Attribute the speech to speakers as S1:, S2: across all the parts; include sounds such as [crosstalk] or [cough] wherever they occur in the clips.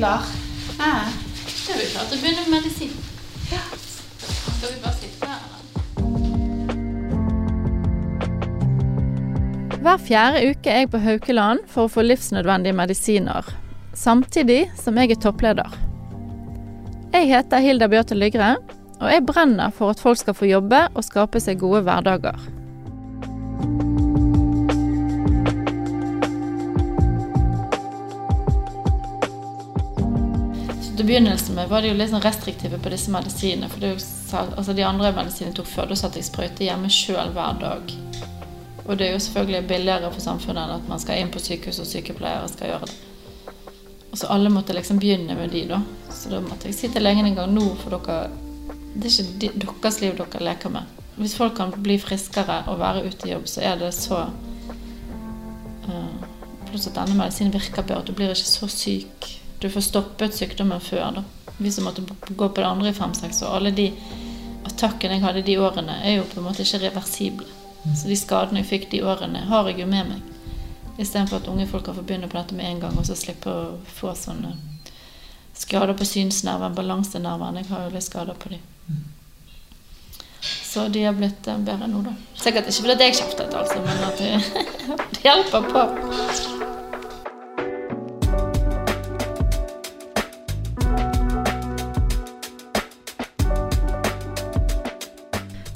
S1: klar? Ja. Da er vi klare til å begynne med medisin. Ja. Skal vi bare sitte her, eller?
S2: Hver fjerde uke er jeg på Haukeland for å få livsnødvendige medisiner, samtidig som jeg er toppleder. Jeg heter Hilda Bjørte Lygre, og jeg brenner for at folk skal få jobbe og skape seg gode hverdager.
S1: Begynnelsen med var de jo litt sånn restriktive på disse medisinene. For jo, altså de andre medisinene tok før, da satt jeg sprøyte hjemme sjøl hver dag. Og det er jo selvfølgelig billigere for samfunnet enn at man skal inn på sykehus og sykepleiere skal gjøre det. Og så alle måtte liksom begynne med de, da. Så da måtte jeg si til legen en gang nå, for dere Det er ikke de, deres liv dere leker med. Hvis folk kan bli friskere og være ute i jobb, så er det så uh, Pluss at denne medisinen virker bedre. Du blir ikke så syk. Du får stoppet sykdommen før. da. Vi som måtte gå på det andre i fem-seks år. Alle de attakkene jeg hadde de årene, er jo på en måte ikke reversible. Så de skadene jeg fikk de årene, har jeg jo med meg. Istedenfor at unge folk kan få begynne på dette med en gang, og så slippe å få sånne skader på synsnerven, balansenerven. Jeg har jo litt skader på dem. Så de har blitt eh, bedre nå, da. Sikkert ikke fordi jeg kjeftet, altså, men at det [laughs] hjelper på.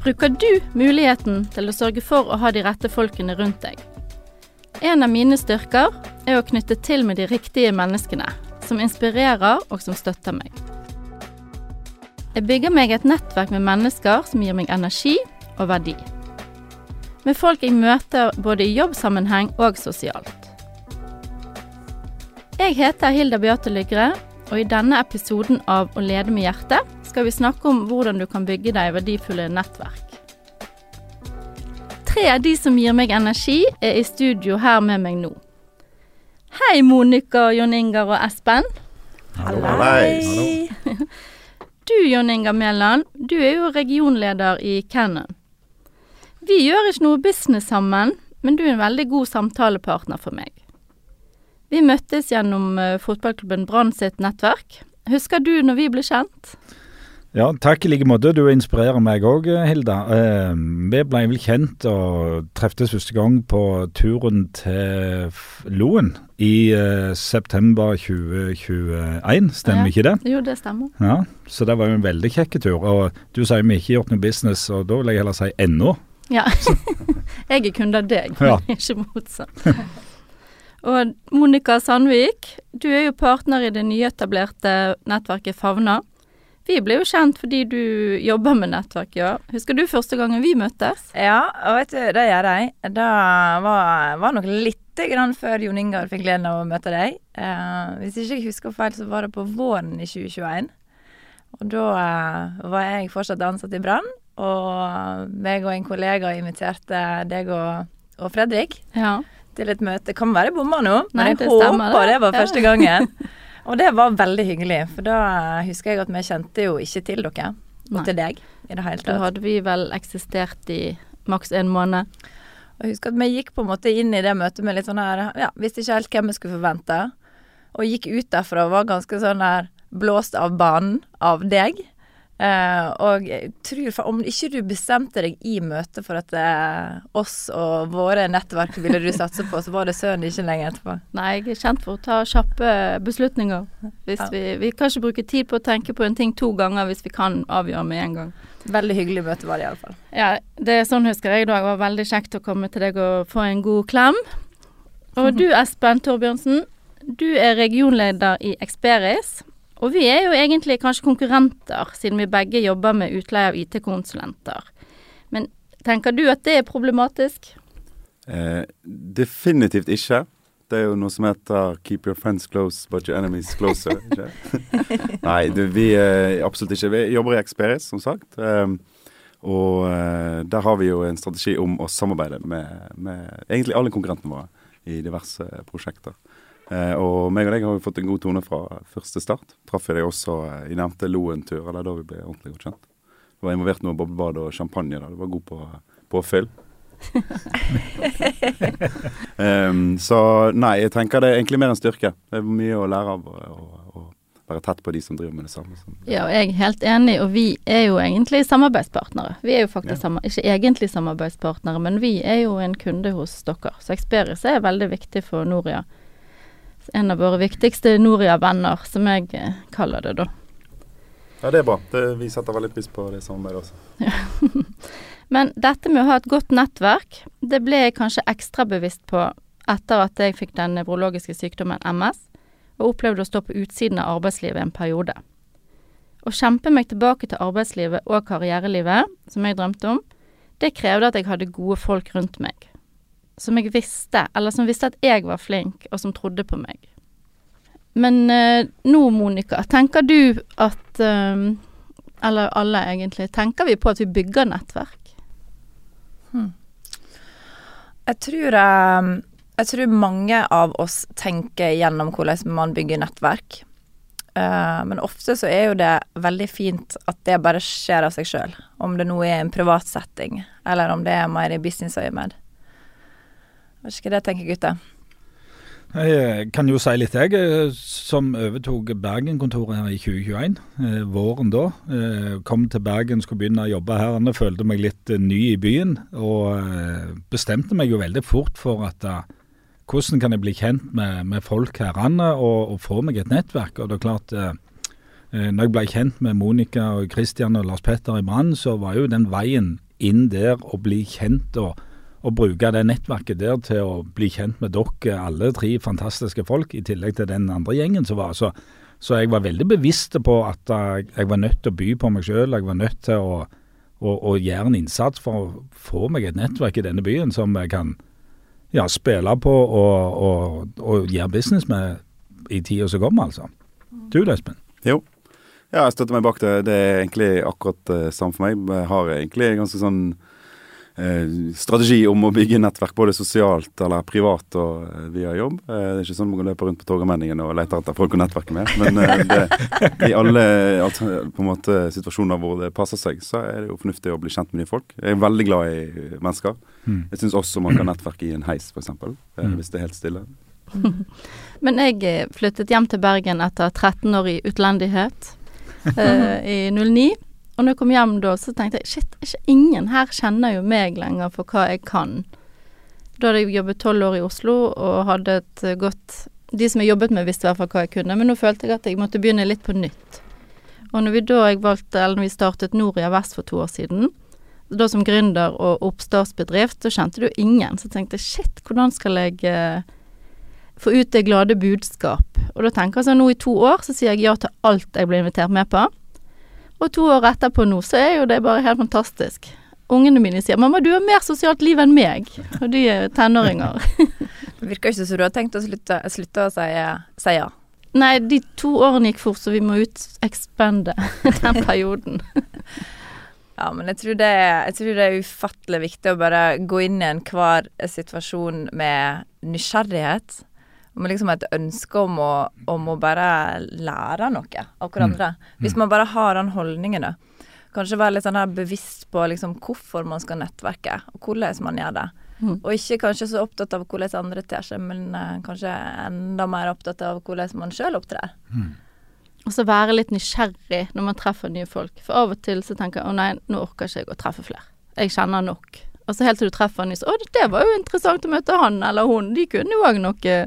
S2: Bruker du muligheten til å sørge for å ha de rette folkene rundt deg? En av mine styrker er å knytte til med de riktige menneskene, som inspirerer og som støtter meg. Jeg bygger meg et nettverk med mennesker som gir meg energi og verdi. Med folk jeg møter både i jobbsammenheng og sosialt. Jeg heter Hilda Beate Lygre, og i denne episoden av Å lede med hjertet skal vi snakke om hvordan du kan bygge deg verdifulle nettverk. Tre av de som gir meg energi, er i studio her med meg nå. Hei, Monica, Jon Ingar og Espen.
S3: Hallo! [laughs]
S2: Du, Jon Ingar Mæland, du er jo regionleder i Cannon. Vi gjør ikke noe business sammen, men du er en veldig god samtalepartner for meg. Vi møttes gjennom eh, fotballklubben Brann sitt nettverk. Husker du når vi ble kjent?
S3: Ja, takk i like måte. Du inspirerer meg òg, Hilda. Eh, vi ble vel kjent og treftes første gang på turen til Loen i eh, september 2021, stemmer
S2: Ja.
S3: ikke det?
S2: Jo, det stemmer.
S3: Ja, Så det var jo en veldig kjekk tur. Og du sier vi ikke har gjort noe business, og da vil jeg heller si ennå.
S2: Ja. [laughs] jeg er kunde av deg,
S3: Ja.
S2: men [laughs] ikke motsatt. [laughs] Og Monica Sandvik, du er jo partner i det nyetablerte nettverket Favna. Vi ble jo kjent fordi du jobber med nettverk, ja. Husker du første gangen vi møttes?
S4: Ja, og vet du, det gjør jeg. Det var, var nok lite grann før Jon Ingar fikk gleden av å møte deg. Eh, hvis ikke jeg husker feil, så var det på våren i 2021. Og da eh, var jeg fortsatt ansatt i Brann, og meg og en kollega inviterte deg og, og Fredrik
S2: Ja.
S4: Til et møte. Kan være bomma nå, men jeg
S2: det
S4: håper
S2: det.
S4: det var første gangen. [laughs] Og det var veldig hyggelig, for da husker jeg at vi kjente jo ikke til dere, og
S2: Nei.
S4: til deg, i det hele tatt.
S2: Da hadde vi vel eksistert i maks en måned.
S4: Og jeg husker at vi gikk på en måte inn i det møtet med litt sånn her Ja, visste ikke helt hvem vi skulle forvente. Og gikk ut derfra og var ganske sånn der blåst av banen av deg. Eh, og jeg tror for om ikke du bestemte deg i møtet for at eh, oss og våre nettverk ville du satse på, så var det søren ikke lenge etterpå.
S2: Nei, jeg er kjent for å ta kjappe beslutninger.
S4: Ja.
S2: vi, vi kan ikke bruke tid på å tenke på en ting to ganger hvis vi kan avgjøre med en gang.
S4: Veldig hyggelig møte var det iallfall.
S2: Ja, det er sånn husker jeg da. Det var veldig kjekt å komme til deg og få en god klem. Og du [laughs] Espen Torbjørnsen, du er regionleder i Experis. Og vi er jo egentlig kanskje konkurrenter, siden vi begge jobber med utleie av IT-konsulenter. Men tenker du at det er problematisk?
S5: Eh, definitivt ikke. Det er jo noe som heter 'keep your friends close but your enemies closer'. ikke? [laughs] Nei, du, vi eh, absolutt ikke. Vi jobber i Experis, som sagt. Eh, og der har vi jo en strategi om å samarbeide med, med egentlig alle konkurrentene våre i diverse prosjekter. Eh, og meg og deg har jo fått en god tone fra første start. Traff jeg deg også eh, i nevnte Loen-tur, eller da vi ble ordentlig godt kjent. Du var involvert noe boblebad og champagne da. Du var god på, påfyll. um, [laughs] så nei, jeg tenker det er egentlig mer en styrke. Det er mye å lære av å være tett på de som driver med det samme.
S2: Ja, og jeg er helt enig, og vi er jo egentlig samarbeidspartnere. Vi er jo faktisk ja. ikke egentlig samarbeidspartnere, men vi er jo en kunde hos dere. Så Experis er veldig viktig for Noria. En av våre viktigste Noria-venner, som jeg eh, kaller det, da.
S5: Ja, det er bra. Det, vi setter veldig pris på det samarbeidet også. Ja. [laughs]
S2: Men dette med å ha et godt nettverk, det ble jeg kanskje ekstra bevisst på etter at jeg fikk den nevrologiske sykdommen MS, og opplevde å stå på utsiden av arbeidslivet en periode. Å kjempe meg tilbake til arbeidslivet og karrierelivet, som jeg drømte om, det krevde at jeg hadde gode folk rundt meg. Som jeg visste, eller som visste at jeg var flink, og som trodde på meg. Men eh, nå, Monica, tenker du at eh, Eller alle, egentlig. Tenker vi på at vi bygger nettverk?
S4: Hmm. Jeg tror um, Jeg tror mange av oss tenker gjennom hvordan man bygger nettverk. Uh, men ofte så er jo det veldig fint at det bare skjer av seg sjøl. Om det nå er en privat setting, eller om det er mer i businessøyemed. Hva det tenker gutta.
S3: Jeg eh, kan jo si litt, jeg. Eh, som overtok Bergen-kontoret her i 2021. Eh, våren da. Kom til Bergen, skulle begynne å jobbe her. Jeg følte meg litt ny i byen. Og bestemte meg jo veldig fort for at hvordan kan jeg bli kjent med, med folk her og, og, få meg et nettverk. Og det er klart, når jeg ble kjent med Monica og Christian og Lars Petter i Brann, så var jo den veien inn der å bli kjent og å bruke det nettverket der til å bli kjent med dere, alle tre fantastiske folk, i tillegg til den andre gjengen som var. Så, så jeg var veldig bevisst på at jeg var nødt til å by på meg sjøl. Jeg var nødt til å, å, å, gjøre en innsats for å få meg et nettverk i denne byen som jeg kan ja, spille på og, og, og gjøre business med i tida som kommer, altså. Du Espen?
S5: Jo. Ja, jeg støtter meg bak det. Det er egentlig akkurat det uh, samme for meg. Jeg har egentlig ganske sånn Eh, strategi om å bygge nettverk både sosialt eller privat og eh, via jobb. Eh, det er ikke sånn man løper rundt på Torgallmenningen og leter etter folk å nettverke med. Men det, i alle på en måte, situasjoner hvor det passer seg, så er det jo fornuftig å bli kjent med nye folk. Jeg er veldig glad i mennesker. Mm. Jeg syns også man kan nettverke i en heis, f.eks. Mm. Hvis det er helt stille. [laughs]
S2: Men jeg flyttet hjem til Bergen etter 13 år i utlendighet uh, i 09. Og når jeg kom hjem da, så tenkte jeg shit, ikke ingen her kjenner jo meg lenger for hva jeg kan. Da hadde jeg jobbet tolv år i Oslo og hadde et godt De som jeg jobbet med, visste i hvert fall hva jeg kunne, men nå følte jeg at jeg måtte begynne litt på nytt. Og når vi da jeg valgte, eller når vi startet Noria Vest for to år siden, da som gründer og oppstartsbedrift, så kjente du ingen. Så tenkte jeg shit, hvordan skal jeg eh, få ut det glade budskap? Og da tenker jeg sånn, nå i to år så sier jeg ja til alt jeg blir invitert med på. Og to år etterpå nå, så er jo det bare helt fantastisk. Ungene mine sier 'mamma, du har mer sosialt liv enn meg', og de er tenåringer. [laughs]
S4: det virker ikke som du har tenkt å slutte, slutte å si, si, ja.
S2: Nei, de to årene gikk fort, så vi må ut ekspande [laughs] den perioden. [laughs]
S4: ja, men jeg tror, det, jeg tror, det, er ufattelig viktig å bare gå inn i enhver situasjon med nysgjerrighet med liksom et ønske om å, om å, bare lære noe av hverandre. Mm. Hvis man bare har den holdningen, da. Kanskje være litt sånn her bevisst på liksom hvorfor man skal nettverke, og hvordan man gjør det. Mm. Og ikke kanskje så opptatt av hvordan andre ter seg, men uh, kanskje enda mer opptatt av hvordan man sjøl opptrer. Mm.
S2: Og så være litt nysgjerrig når man treffer nye folk. For av og til så tenker jeg å nei, nå orker ikke jeg å treffe flere. Jeg kjenner nok. Og så helt til du treffer en ny så å, det var jo interessant å møte han eller hun. De kunne jo òg noe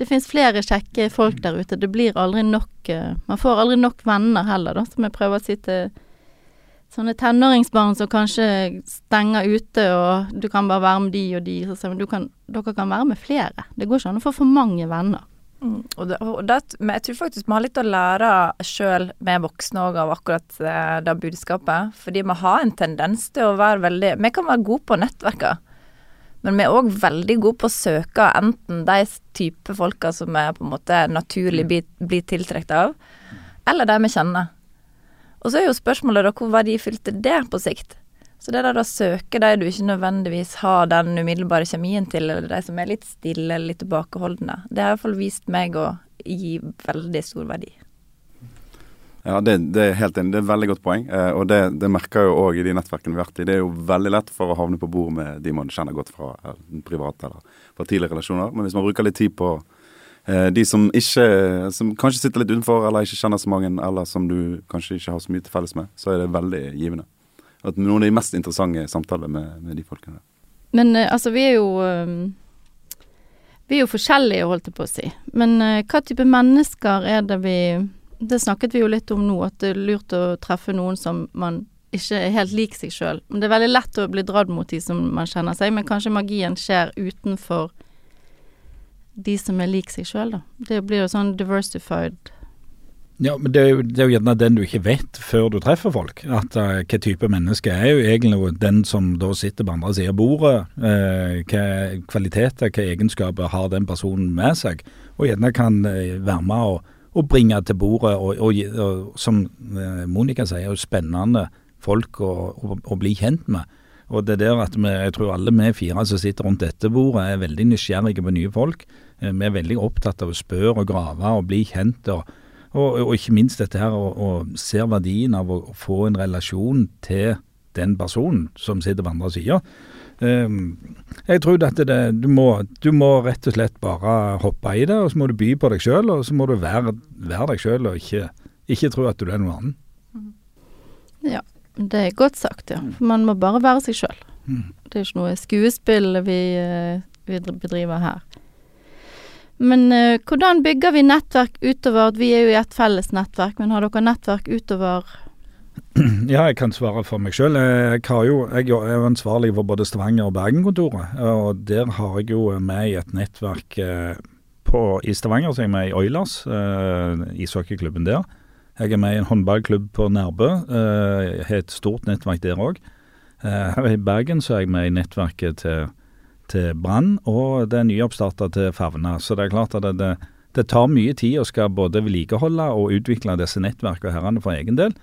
S2: det finnes flere kjekke folk der ute. Det blir aldri nok uh, Man får aldri nok venner heller, da, som jeg prøver å si til sånne tenåringsbarn som kanskje stenger ute, og du kan bare være med de og de. Så, men kan, dere kan være med flere. Det går ikke an å få for mange venner.
S4: Mm, og, det, og det, men jeg tror faktisk vi har litt å lære sjøl med voksne òg av akkurat eh, det budskapet. Fordi vi har en tendens til å være veldig Vi kan være gode på nettverker. Men vi er òg veldig gode på å søke enten de type folka som vi på en måte naturlig blir, blir tiltrukket av, eller de vi kjenner. Og så er jo spørsmålet da hvor verdifullt er det på sikt? Så det der å søke de du ikke nødvendigvis har den umiddelbare kjemien til, eller de som er litt stille eller litt tilbakeholdne, det har iallfall vist meg å gi veldig stor verdi.
S5: Ja, det, det er helt enig. Det er et veldig godt poeng. Eh, og det, det merker jeg jo òg i de nettverkene vi har vært i. Det er jo veldig lett for å havne på bord med de man kjenner godt fra eh, private eller fra tidligere relasjoner. Men hvis man bruker litt tid på eh, de som ikke Som kanskje sitter litt utenfor, eller ikke kjenner så mange, eller som du kanskje ikke har så mye til felles med, så er det veldig givende. At noen av de mest interessante samtaler med, med de folkene.
S2: Men eh, altså, vi er jo eh, Vi er jo forskjellige, holdt jeg på å si. Men hva type mennesker er det vi det snakket vi jo litt om nå, at det er lurt å treffe noen som man ikke er helt lik seg sjøl. Det er veldig lett å bli dratt mot de som man kjenner seg, men kanskje magien skjer utenfor de som er lik seg sjøl, da. Det blir jo sånn diversified
S3: ja, men det er, jo, det er, jo, gjerne den du ikke vet før du treffer folk. At uh, Hva type menneske er jo egentlig den som da sitter på andre siden av bordet. Uh, hva kvaliteter, hva egenskaper har den personen med seg. Og gjerne kan uh, være med og å bringe til bordet. Og, og, og som eh, Monica sier, er jo spennende folk å, å, å, bli kjent med. Og det er der at vi, jeg tror alle vi fire som sitter rundt dette bordet er veldig nysgjerrige på nye folk. Eh, vi er veldig opptatt av å spørre og grave og bli kjent. og, og, og ikke minst dette her å se verdien av å, få en relasjon til den personen som sitter på andre sida. Jeg tror at det, du, må, du, må, rett og slett bare hoppe i det, og så må du by på deg sjøl. Og så må du være, være deg sjøl, og ikke, ikke, tro at du er noen annen.
S2: Ja, det er godt sagt, ja. For man må bare være seg sjøl. Mm. Det er ikke noe skuespill vi, eh, vi bedriver her. Men uh, hvordan bygger vi nettverk utover vi er jo i et felles nettverk, men har dere nettverk utover [clears throat]
S3: Ja, jeg kan svare for meg sjøl. Jeg, jeg, er jo ansvarlig for både Stavanger og Bergen-kontoret. Og der har jeg jo med i et nettverk eh, på, i Stavanger, så er jeg med i Oilers, eh, ishockeyklubben der. Jeg er med i en håndballklubb på Nærbø. Eh, har et stort nettverk der òg. Eh, her i Bergen så er jeg med i nettverket til, til Brann, og det er nyoppstarta til Favna. Så det er klart at det, det, det tar mye tid å skal både vedlikeholde og utvikle disse nettverkene herrene for egen del.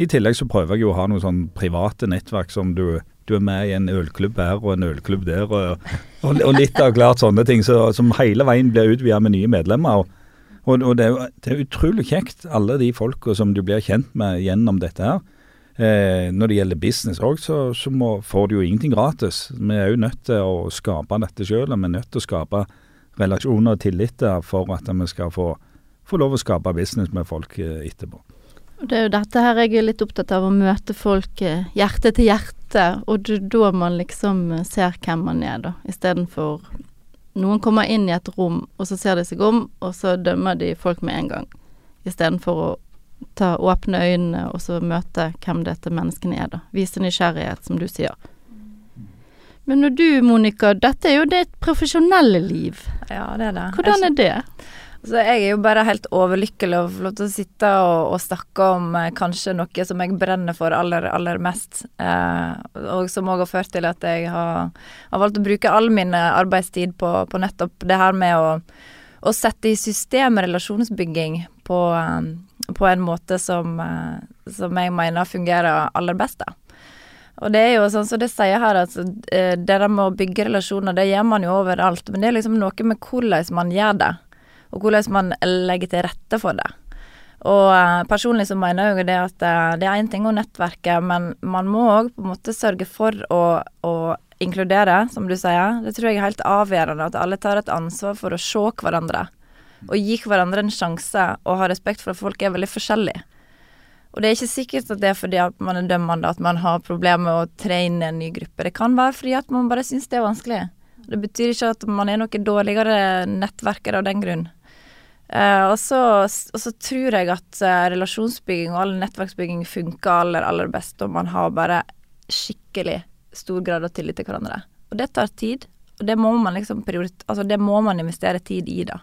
S3: I tillegg så prøver jeg jo å ha noen sånn private nettverk som du, du er med i en ølklubb her og en ølklubb der, og, og, og litt av klart sånne ting så, som hele veien blir utvida med nye medlemmer. og, og det, er det, er utrolig kjekt, alle de folka som du blir kjent med gjennom dette her. Eh, når det gjelder business òg, så, så må, får du jo ingenting gratis. Vi er jo nødt til å skape dette sjøl, vi er nødt til å skape relasjoner og tillit for at vi skal få, få lov å skape business med folk eh, etterpå.
S2: Det er jo dette her jeg er litt opptatt av, å møte folk eh, hjerte til hjerte. Og det er da man liksom eh, ser hvem man er, da. Istedenfor Noen kommer inn i et rom, og så ser de seg om, og så dømmer de folk med en gang. Istedenfor å ta åpne øynene og så møte hvem dette menneskene er, da. Vise nysgjerrighet, som du sier. Men når du, Monica, dette er jo ditt profesjonelle liv.
S4: Ja, det er det.
S2: Hvordan er det?
S4: Så jeg er jo bare helt overlykkelig over å få lov til å sitte og, og snakke om eh, kanskje noe som jeg brenner for aller, aller mest. Eh, og som òg har ført til at jeg har, har, valgt å bruke all min arbeidstid på, på nettopp det her med å, å sette i system relasjonsbygging på, um, på en måte som, som jeg mener fungerer aller best. da. Og det er jo sånn som så det sier her, at det der med å bygge relasjoner, det gjør man jo overalt. Men det er liksom noe med hvordan man gjør det og hvordan man legger til rette for det. Og uh, personlig så mener jeg jo det at uh, det er én ting å nettverke, men man må òg på en måte sørge for å, å, inkludere, som du sier. Det tror jeg er helt avgjørende, at alle tar et ansvar for å se hverandre. Og gi hverandre en sjanse, og ha respekt for at folk er veldig forskjellige. Og det er ikke sikkert at det er fordi at man er dømmende, at man har problemer med å tre inn i en ny gruppe. Det kan være fordi at man bare syns det er vanskelig. Det betyr ikke at man er noe dårligere nettverker av den grunn. Uh, og, så, og, så, tror jeg at uh, relasjonsbygging og all nettverksbygging funker aller, aller best om man har bare skikkelig stor grad av tillit til hverandre. Og det tar tid, og det må man liksom altså det må man investere tid i, da.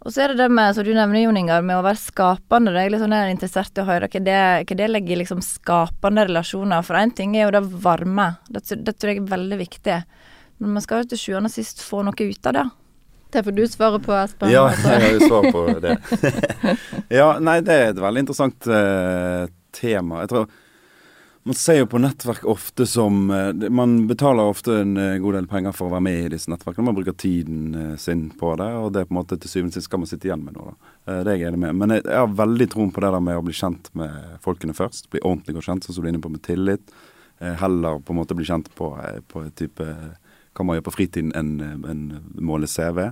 S4: Og så er det det med, som du nevner, Jon Ingar, med å være skapende. Det er litt sånn interessert i å høre hva det, det legger i liksom skapende relasjoner. For én ting er jo det varme. Det, det, tror jeg er veldig viktig. Men man skal jo til sjuende og sist få noe ut av det.
S2: Det får du svare på, Espen.
S5: Ja, jeg har jo svar på det. [laughs] ja, nei, det er et veldig interessant uh, tema. Jeg tror man ser jo på nettverk ofte som uh, Man betaler ofte en uh, god del penger for å være med i disse nettverkene. Man bruker tiden sin på det, og det er på en måte til syvende og sist skal man sitte igjen med noe. da. Eh, Det er jeg enig med. Men jeg, jeg har veldig troen på det der med å bli kjent med folkene først. Bli ordentlig godt kjent, sånn som du er inne på med tillit. Eh, Heller på en måte bli kjent på, eh, på type hva man gjør på fritiden enn en måle CV.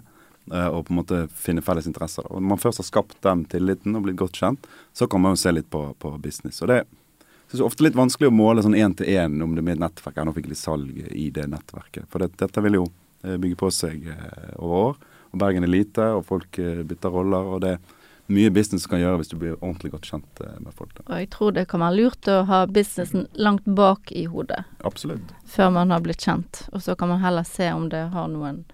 S5: eh, Og på en måte finne felles interesser. Og Når man først har skapt den tilliten og blitt godt kjent, så kan man jo se litt på, på business. Og det jeg synes det er ofte litt vanskelig å måle sånn én til én om det med et nettverk. Jeg litt salg i det nettverket. For det, dette vil jo eh, bygge på seg eh, over år. Og Bergen er lite, og folk bytter roller. Og det er mye business du kan gjøre hvis du blir ordentlig godt kjent eh, med folk. Da.
S2: Og jeg tror det kan være lurt å ha businessen langt bak i hodet
S5: Absolutt.
S2: før man har blitt kjent. Og så kan man heller se om det har noen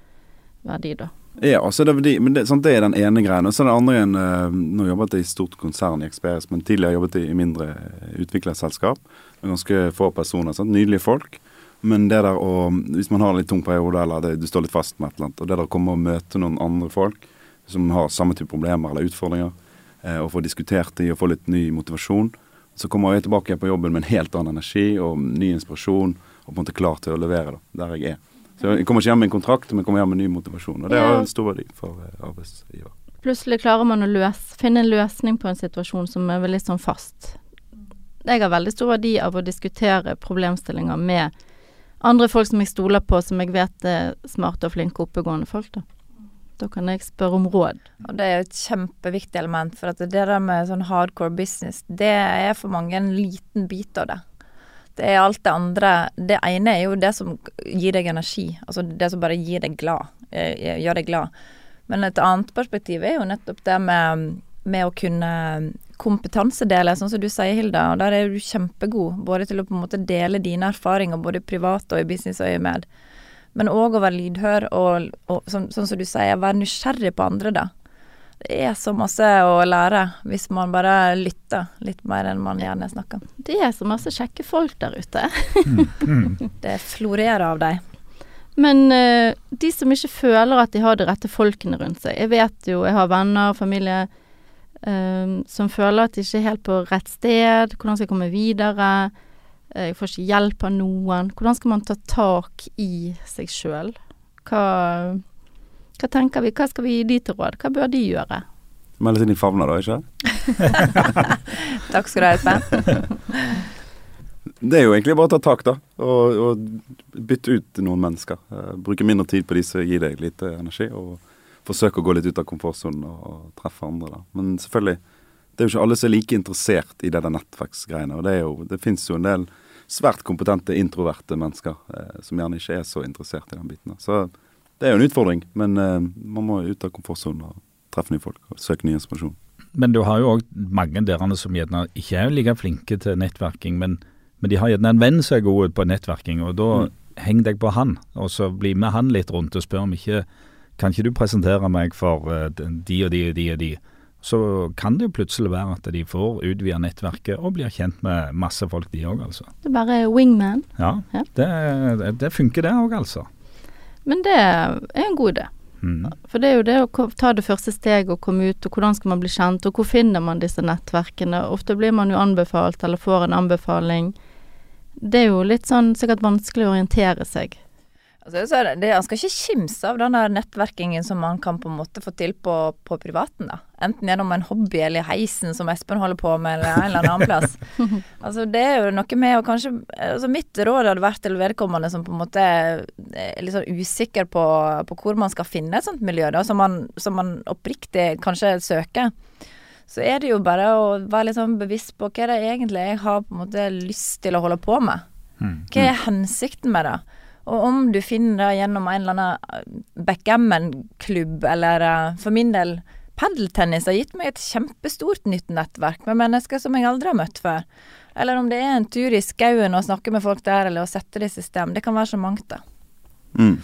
S2: verdi, da.
S5: Ja, altså det, er men det, sant, det er den ene greien. Og så er det andre en eh, Nå jobbet jeg i stort konsern i Experience, men tidligere jobbet jeg i mindre eh, utviklerselskap. Med ganske få personer. Sant? Nydelige folk. Men det der å Hvis man har en litt tung periode, eller det, du står litt fast med et eller annet, og det der å komme og møte noen andre folk som har samme type problemer eller utfordringer, eh, og få diskutert de og få litt ny motivasjon, så kommer jeg tilbake på jobben med en helt annen energi og ny inspirasjon, og på en måte klar til å levere da, der jeg er. Så jeg kommer ikke hjem med en kontrakt, men jeg kommer hjem med ny motivasjon. Og det har en stor verdi for eh, arbeidsgiver.
S2: Plutselig klarer man å løse, finne en løsning på en situasjon som er litt sånn fast. Jeg har veldig stor verdi av å diskutere problemstillinger med andre folk som jeg stoler på, som jeg vet er smarte og flinke oppegående folk, da. Da kan jeg spørre om råd.
S4: Og det er et kjempeviktig element, for at det der med sånn hardcore business, det er for mange en liten bit av det. Det er alt det andre Det ene er jo det som gir deg energi, altså det som bare gir deg glad, eh, gjør deg glad. Men et annet perspektiv er jo nettopp det med, med å kunne kompetansedele, sånn som du sier, Hilda. Og der er du kjempegod, både til å på en måte dele dine erfaringer, både privat og i businessøyemed. Men òg å være lydhør og, og sånn, sånn som du sier, være nysgjerrig på andre, da. Det er så masse å lære hvis man bare lytter litt mer enn man gjerne snakker.
S2: Det er så masse kjekke folk der ute. [laughs]
S4: Det florerer av dem.
S2: Men uh, de som ikke føler at de har de rette folkene rundt seg Jeg vet jo, jeg har venner og familie uh, som føler at de ikke er helt på rett sted. Hvordan skal jeg komme videre? Eh, Jeg får ikke hjelp av noen. Hvordan skal man ta tak i seg sjøl? Hva, hva tenker vi? Hva skal vi gi de til råd? Hva bør de gjøre?
S5: Melde seg inn i favna, da, ikke? [laughs]
S4: Takk skal du ha, Espen. [laughs]
S5: Det er jo egentlig bare å ta tak, da. Og, og bytte ut noen mennesker. Eh, bruke mindre tid på de som gir deg lite energi, og forsøke å gå litt ut av komfortsonen og, og treffe andre, da. Men selvfølgelig, det er jo ikke alle som er like interessert i det der nettverksgreiene. Og det, er jo, det fins jo en del svært kompetente, introverte mennesker eh, som gjerne ikke er så interessert i den biten. Så det er jo en utfordring, men eh, man må ut av komfortsonen og treffe nye folk og søke ny inspirasjon.
S3: Men du har jo òg mange der som gjerne ikke er like flinke til nettverking, men, men de har gjerne en venn som er god på nettverking, og da
S5: Mm.
S3: heng deg på han, og så bli med han litt rundt og spør om ikke Kan ikke du presentere meg for eh, de og de og de og de? Så kan det jo plutselig være at de får utvida nettverket og blir kjent med masse folk, de òg, altså.
S2: Det er bare wingman.
S3: Ja,
S2: Ja.
S3: Det, det, det funker det òg, altså.
S2: Men det er en god idé.
S3: Mm.
S2: For det er jo det å ta det første steget og komme ut, og hvordan skal man bli kjent, og hvor finner man disse nettverkene? Ofte blir man jo anbefalt, eller får en anbefaling. Det er jo litt sånn sikkert vanskelig å orientere seg.
S4: Altså, det, det, han skal ikke kimse av den nettverkingen som man kan på en måte få til på, på privaten, da. Enten gjennom en hobby eller i heisen som Espen holder på med, eller en eller annen plass. [laughs] altså, det er jo noe med å kanskje altså, Mitt råd hadde vært til vedkommende som på en måte er litt sånn usikker på, på hvor man skal finne et sånt miljø, da, som man, som man oppriktig kanskje søker. Så er det jo bare å være litt sånn bevisst på hva det er egentlig jeg har på en måte lyst til å holde på med.
S3: Mm.
S4: Hva er hensikten med det? Og om du finner det gjennom en eller annen backgammon-klubb, eller eh, for min del Padeltennis har gitt meg et kjempestort nytt nettverk med mennesker som jeg aldri har møtt før. Eller om det er en tur i skauen og snakke med folk der, eller å sette det i system. Det kan være så mangt, da.
S5: Mm.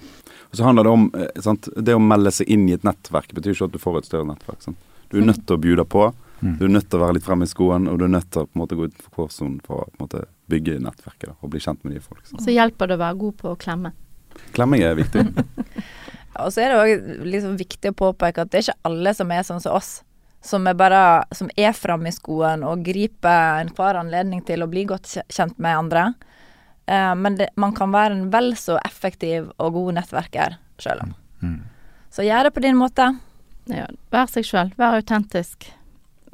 S5: Og så handler det om eh, sant? Det å melde seg inn i et nettverk betyr ikke at du får et større nettverk. Sant? Du er nødt til å bjude på.
S3: Mm.
S5: Du er nødt til å være litt fremme i skoen, og du er nødt til å på en måte, gå utenfor kårsonen for å på en måte, bygge nettverket da, og bli kjent med nye folk. Så.
S2: Så hjelper det å være god på å klemme.
S5: Klemming er viktig. [laughs]
S4: Og så er det òg liksom viktig å påpeke at det er ikke alle som er sånn som oss. Som er bare Som er framme i skoen og griper enhver anledning til å bli godt kjent med andre. Eh, men det, man kan være en vel så effektiv og god nettverker sjøl om.
S3: Mm.
S4: Så gjør det på din måte.
S2: Ja, vær seg sjøl, vær autentisk.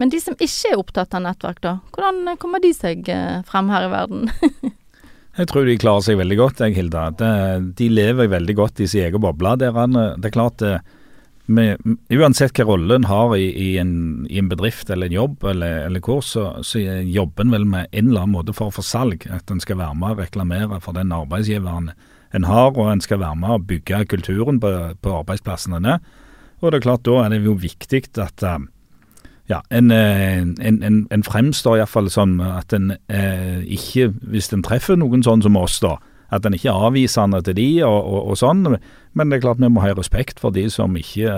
S2: Men de som ikke er opptatt av nettverk, da? Hvordan kommer de seg eh, frem her i verden? [laughs]
S3: Jeg tror de klarer seg veldig godt, jeg, Hilda. De, de lever veldig godt i sin egen boble. Det er, er klart det, med, Uansett hva en har i, i, en, i, en, bedrift eller en jobb eller, eller hvor, så, så jobber en vel med en eller annen måte for å få salg. At en skal være med og reklamere for den arbeidsgiveren en har, og en skal være med og bygge kulturen på, på arbeidsplassene. Og det er klart Da er det jo viktig at ja, en, eh, en, en, en fremstår iallfall som at en eh, ikke, hvis en treffer noen sånn som oss, da, at en ikke er avvisende til de og, og, og, sånn. Men det er klart vi må ha respekt for de som ikke,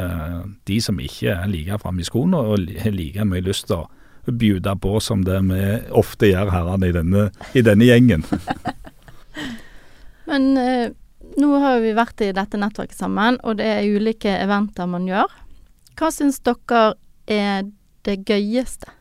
S3: de som ikke er like framme i skoene og har like mye lyst til å bjude på som det vi ofte gjør herrene i denne, i denne gjengen. [laughs]
S2: men eh, nå har vi vært i dette nettverket sammen, og det er ulike eventer man gjør. Hva syns dere er det gøyeste?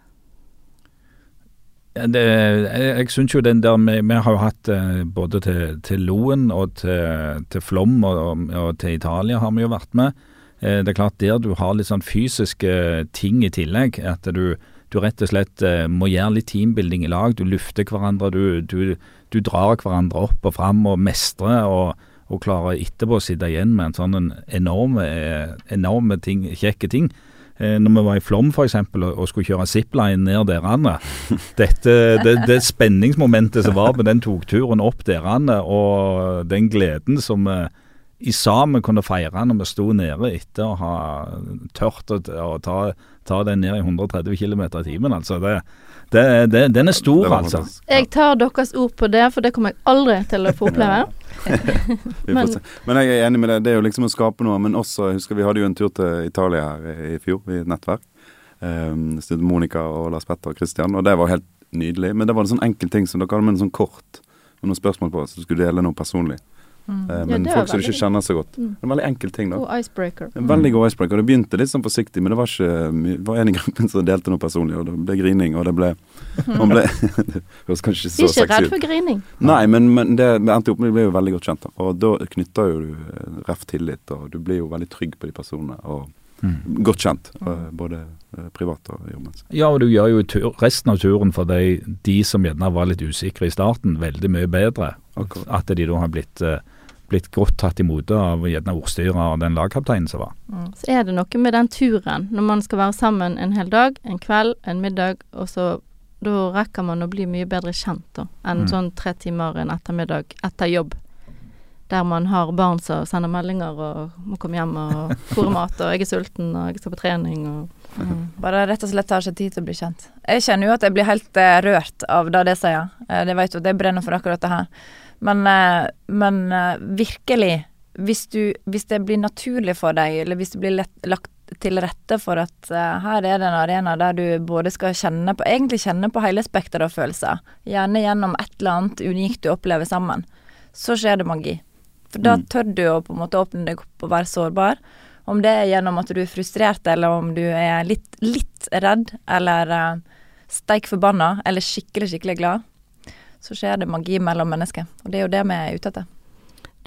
S3: Det, jeg jeg syns jo den der vi, vi har jo hatt eh, både til, til Loen og til, til Flom og, og, til Italia har vi jo vært med. Eh, det er klart der du har litt sånn fysiske ting i tillegg. At du, du rett og slett eh, må gjøre litt teambuilding i lag. Du lufter hverandre. Du, du, du drar hverandre opp og fram og mestrer. og og klarer etterpå å sitte igjen med en sånn enorme, enorme ting, kjekke ting. Eh, når vi var i Flom f.eks. Og, og skulle kjøre zipline ned derene. [laughs] Dette, det, det spenningsmomentet som var med den togturen opp derene, og den gleden som vi i sammen kunne feire når vi sto nede etter å ha tørt å ta, ta, den ned i 130 km i timen. Altså det, det, det, den er stor, altså.
S2: Jeg tar deres ord på det, for det kommer jeg aldri til å få [laughs] oppleve. [laughs]
S5: men, men, jeg er enig med deg. Det er jo liksom å skape noe. Men også, jeg husker vi hadde jo en tur til Italia her i fjor, i et nettverk. Um, Monica og Lars Petter og Christian, og det var helt nydelig. Men det var en sånn enkel ting som dere hadde med en sånn kort med noen spørsmål på, så du skulle dele noe personlig. Mm. Eh, men ja, folk som du ikke kjenner så godt. Mm. En veldig enkel ting. da.
S2: God icebreaker.
S5: En veldig god icebreaker. Det begynte litt sånn forsiktig, men det var ikke det var en i gruppen som delte noe personlig, og det ble grining, og det ble Man ble [laughs] Det høres kanskje ikke så
S2: sexy ut. Ikke redd for grining.
S5: Nei, men, men det endte opp med Vi ble jo veldig godt kjent, da. Og da knytter jo du eh, ref tillit, og du blir jo veldig trygg på de personene. og Mm. Godt kjent, mm. både privat og jobben.
S3: Ja, og du gjør jo tur, resten av turen for de, de som gjerne var litt usikre i starten, veldig mye bedre. Akkurat. At de da har blitt uh, blitt godt tatt imot av gjerne ordstyrer og den lagkapteinen som var.
S2: Mm. Så er det noe med den turen, når man skal være sammen en hel dag, en kveld, en middag, og så da rekker man å bli mye bedre kjent da, enn mm. sånn tre timer en ettermiddag etter jobb. Der man har barn som sender meldinger og må komme hjem og fôre mat, og jeg er sulten og jeg skal på trening og
S4: mm. Bare rett og slett tar seg tid til å bli kjent. Jeg kjenner jo at jeg blir helt uh, rørt av det de sier. Uh, det vet jo det brenner for akkurat det her. Men, eh, men eh, virkelig, hvis, du, hvis, det blir naturlig for deg, eller hvis det blir lett, lagt til rette for at uh, her er det en arena der du både skal kjenne på Egentlig kjenne på hele spekteret av følelser. Gjerne gjennom et eller annet unikt du opplever sammen. Så skjer det magi. For da mm. tør du å på en måte åpne deg opp og være sårbar. Om det er gjennom at du er frustrert, eller om du er litt, litt redd, eller uh, steik forbanna, eller skikkelig, skikkelig glad så skjer det magi mellom mennesker. Og det er jo det vi er ute etter.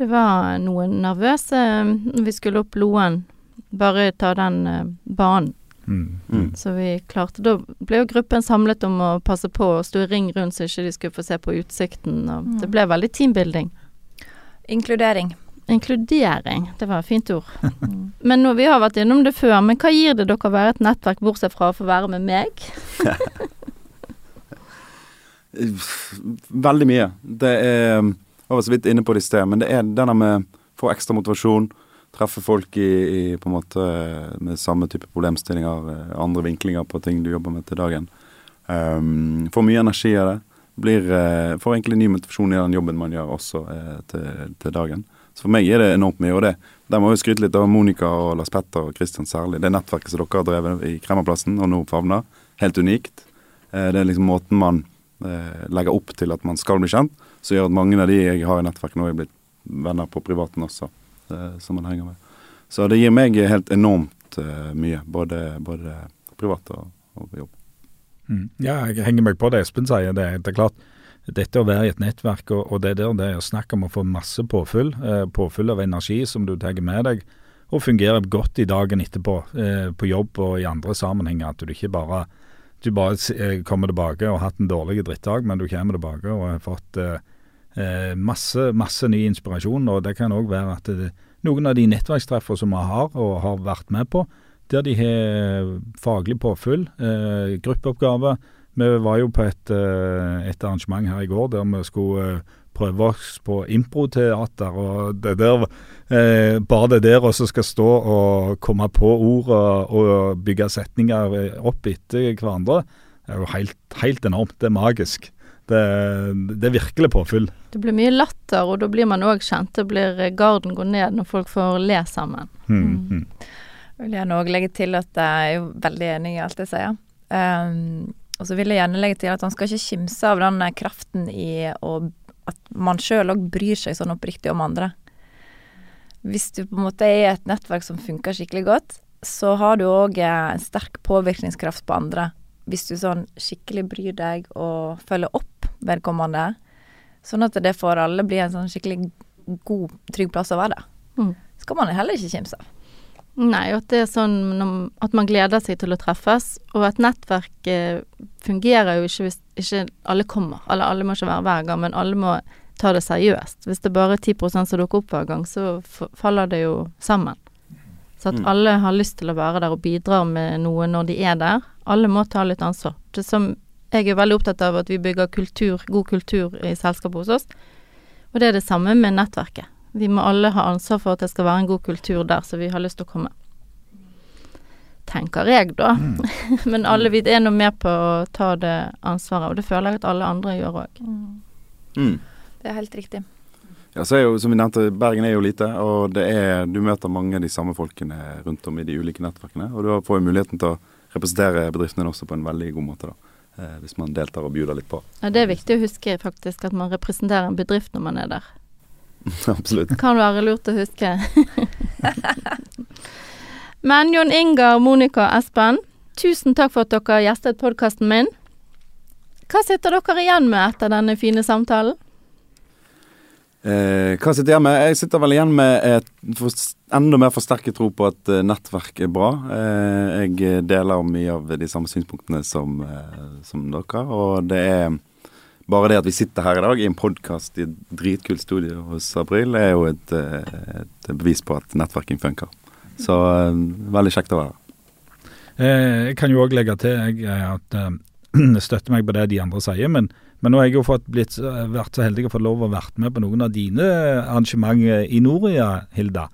S2: Det var noen nervøse når vi skulle opp Loen, bare ta den uh, banen. Mm. Mm. Så vi klarte Da ble jo gruppen samlet om å passe på og stå i ring rundt så ikke de skulle få se på utsikten. Og mm. Det ble veldig teambuilding.
S4: Inkludering.
S2: Inkludering, det var et fint ord. [laughs] Mm. Men nå, Vi har vært innom det før, men hva gir det dere å være et nettverk, bortsett fra å få være med meg? [laughs]
S5: Veldig mye. Det er Jeg var så vidt inne på det i sted, men det er denne med få ekstra motivasjon. Treffe folk i, i, på en måte med samme type problemstillinger, eh, andre vinklinger på ting du jobber med til dagen. Um, får mye energi av det. Blir, uh, får egentlig ny motivasjon i den jobben man gjør også uh, til, til, dagen. Så for meg er det enormt mye. Og det, der må vi skryte litt av Monica og Lars Petter og Kristian særlig. Det nettverket som dere har drevet i Kremmerplassen og nå favner. Helt unikt. Uh, det er liksom måten man eh, legger opp til at man skal bli kjent, som gjør at mange av de jeg har i nettverket nå, er blitt venner på privaten også, eh, som man henger med. Så det gir meg helt enormt eh, mye, både, både privat og, og jobb.
S3: Mm. Ja, jeg henger meg på det Espen sier. Det, det er klart, dette å være i et nettverk, og, og det der det er snakk om å få masse påfyll, eh, påfyll av energi som du tar med deg, og fungerer godt i dagen etterpå, eh, på jobb og i andre sammenhenger. At du ikke bare du bare eh, kommer tilbake og har hatt en dårlig drittdag, men du kommer tilbake og har fått eh, eh masse, masse ny inspirasjon. Og det kan òg være at det, noen av de nettverkstreffene som vi har og har vært med på, der de har faglig påfyll, eh, gruppeoppgave. Vi var jo på et, eh, et, arrangement her i går der vi skulle eh, prøve oss på improteater. og det der, eh, Bare det der også skal stå og komme på ord og, og bygge setninger opp etter hverandre, er jo helt, helt enormt. Det er magisk. Det, det, er virkelig påfyll.
S2: Det blir mye latter, og da blir man òg kjent. Det blir garden går ned når folk får le sammen.
S3: Mm. Mm.
S4: Jeg vil gjerne òg legge til at jeg er jo veldig enig i alt jeg sier. Um, og så vil jeg gjerne legge til at han skal ikke kimse av den kraften i å, at man sjøl òg bryr seg sånn oppriktig om andre. Hvis du på en måte er i et nettverk som funker skikkelig godt, så har du òg en sterk påvirkningskraft på andre. Hvis du sånn skikkelig bryr deg og følger opp vedkommende, sånn at det for alle blir en sånn skikkelig god, trygg plass å være. Mm. Skal man heller ikke kimse av.
S2: Nei, at det er sånn at man gleder seg til å treffes, og at nettverk fungerer jo ikke hvis ikke alle kommer. Eller alle må ikke være hver gang, men alle må ta det seriøst. Hvis det bare er 10% som dukker opp hver gang, så faller det jo sammen. Så at mm. alle har lyst til å være der og bidra med noe når de er der. Alle må ta litt ansvar. Det som jeg er veldig opptatt av at vi bygger kultur, god kultur i selskapet hos oss. Og det er det samme med nettverket. Vi må alle ha ansvar for at det skal være en god kultur der, så vi har lyst til å komme. Tenker jeg, da. Mm. [laughs] Men alle vi er nå med på å ta det ansvaret, og det føler jeg at alle andre gjør òg.
S4: Mm. Det er helt riktig.
S5: Ja, så er jo, som vi nevnte, Bergen er jo lite, og det er, du møter mange av de samme folkene rundt om i de ulike nettverkene. Og du får jo muligheten til å representere bedriftene også på en veldig god måte, da. Eh, hvis man deltar og bjuder litt på.
S2: Ja, Det er viktig å huske faktisk at man representerer en bedrift når man er der. [laughs]
S5: Absolutt.
S2: Kan være lurt å huske. [laughs] Men Jon Ingar, Monica Espen, tusen takk for at dere gjestet podkasten min. Hva sitter dere igjen med etter denne fine samtalen?
S5: Eh, hva sitter jeg igjen med? Jeg sitter vel igjen med et enda mer forsterket tro på at uh, nettverk er bra. Eh, jeg deler mye av de samme synspunktene som, uh, som dere, og det er bare det at vi sitter her i dag i en podkast i et dritkult studio hos April, er jo et, eh, et, bevis på at nettverking funker. Så eh, veldig kjekt å være her.
S3: Eh, jeg kan jo òg legge til jeg, at [clears throat] jeg støtter meg på det de andre sier. Men, men nå har jeg jo fått blitt, vært så heldig å få lov å være med på noen av dine arrangementer i Noria, Hilda.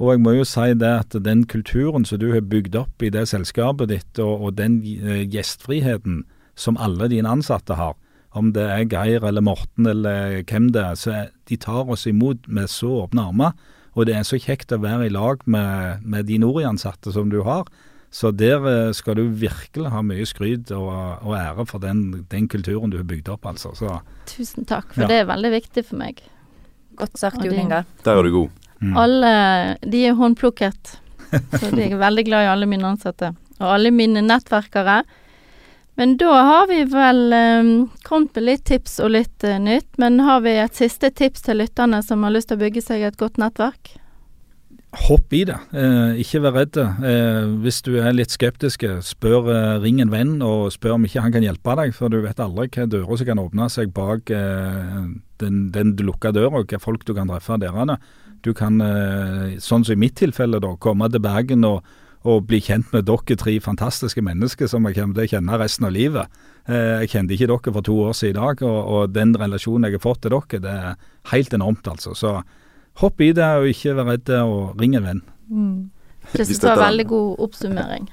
S3: Og jeg må jo si det at den kulturen som du har bygd opp i det selskapet ditt, og, og den gjestfriheten som alle dine ansatte har, om det er Geir eller Morten eller hvem det er, så de tar oss imot med så åpne armer. Og det er så kjekt å være i lag med, med de Nori-ansatte som du har. Så der eh, skal du virkelig ha mye skryt og, og ære for den, den, kulturen du har bygd opp, altså. Så,
S2: Tusen takk, for ja. det er veldig viktig for meg.
S4: Godt sagt, Jo Inga.
S5: Der er du god.
S2: Mm. Alle de er håndplukket. [laughs] Så de er veldig glad i alle mine ansatte. Og alle mine nettverkere. Men da har vi vel um, kommet med litt tips og litt uh, nytt. Men har vi et siste tips til lytterne som har lyst til å bygge seg et godt nettverk?
S3: Hopp i det. Eh, ikke vær redd. Eh, hvis du er litt skeptisk, spør eh, ring en venn og spør om ikke han kan hjelpe deg. For du vet aldri hva dører som kan åpne seg bak eh, den, den lukka døra, og hva folk du kan treffe der. Du kan, eh, sånn som i mitt tilfelle, da, komme til Bergen og og bli kjent med dere tre fantastiske mennesker som jeg kommer til å kjenne resten av livet. Eh, jeg kjente ikke dere for to år siden i dag, og, og, den relasjonen jeg har fått til dere, det er helt enormt, altså. Så hopp i det, og ikke vær redd og ring en venn.
S2: Mm. Det var veldig god oppsummering.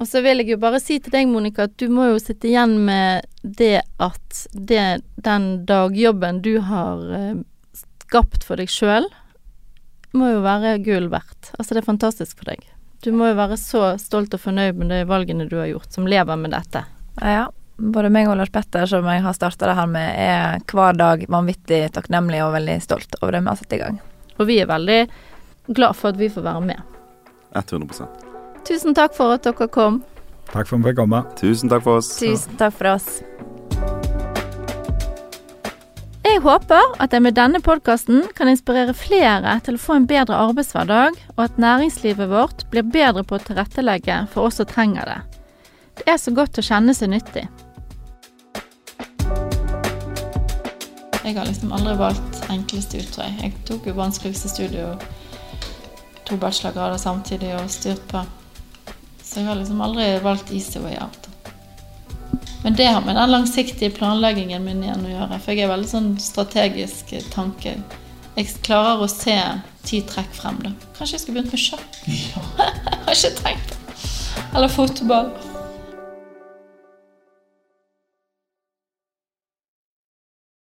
S2: Og så vil jeg jo bare si til deg, Monica, at du må jo sitte igjen med det at det, den dagjobben du har eh, skapt for deg sjøl, må jo være gull verdt. Altså, det er fantastisk for deg. Du må jo være så stolt og fornøyd med de valgene du har gjort, som lever med dette.
S4: Ja, både meg og Lars Petter, som jeg har starta det her med, er hver dag vanvittig takknemlig og veldig stolt over det vi har satt i gang.
S2: Og vi er veldig glad for at vi får være med.
S5: 100%
S2: Tusen takk for at dere kom.
S3: Takk for at vi fikk komme.
S5: Tusen takk for oss.
S4: Tusen takk for oss.
S6: Jeg håper at jeg med denne podkasten kan inspirere flere til å få en bedre arbeidshverdag, og at næringslivet vårt blir bedre på å tilrettelegge for oss som trenger det. Det er så godt å kjenne seg nyttig.
S2: Jeg har liksom aldri valgt enkleste utvei. Jeg tok jo vanskeligste studio, to bachelorgrader samtidig og styrt på. Så jeg har liksom aldri valgt easy way out. Men det har med den langsiktige planleggingen min igjen å gjøre. For jeg er veldig sånn strategisk tanke. Jeg klarer å se ti trekk frem. da. Kanskje jeg skulle begynt med sjakk? [laughs] har ikke tenkt på Eller fotball.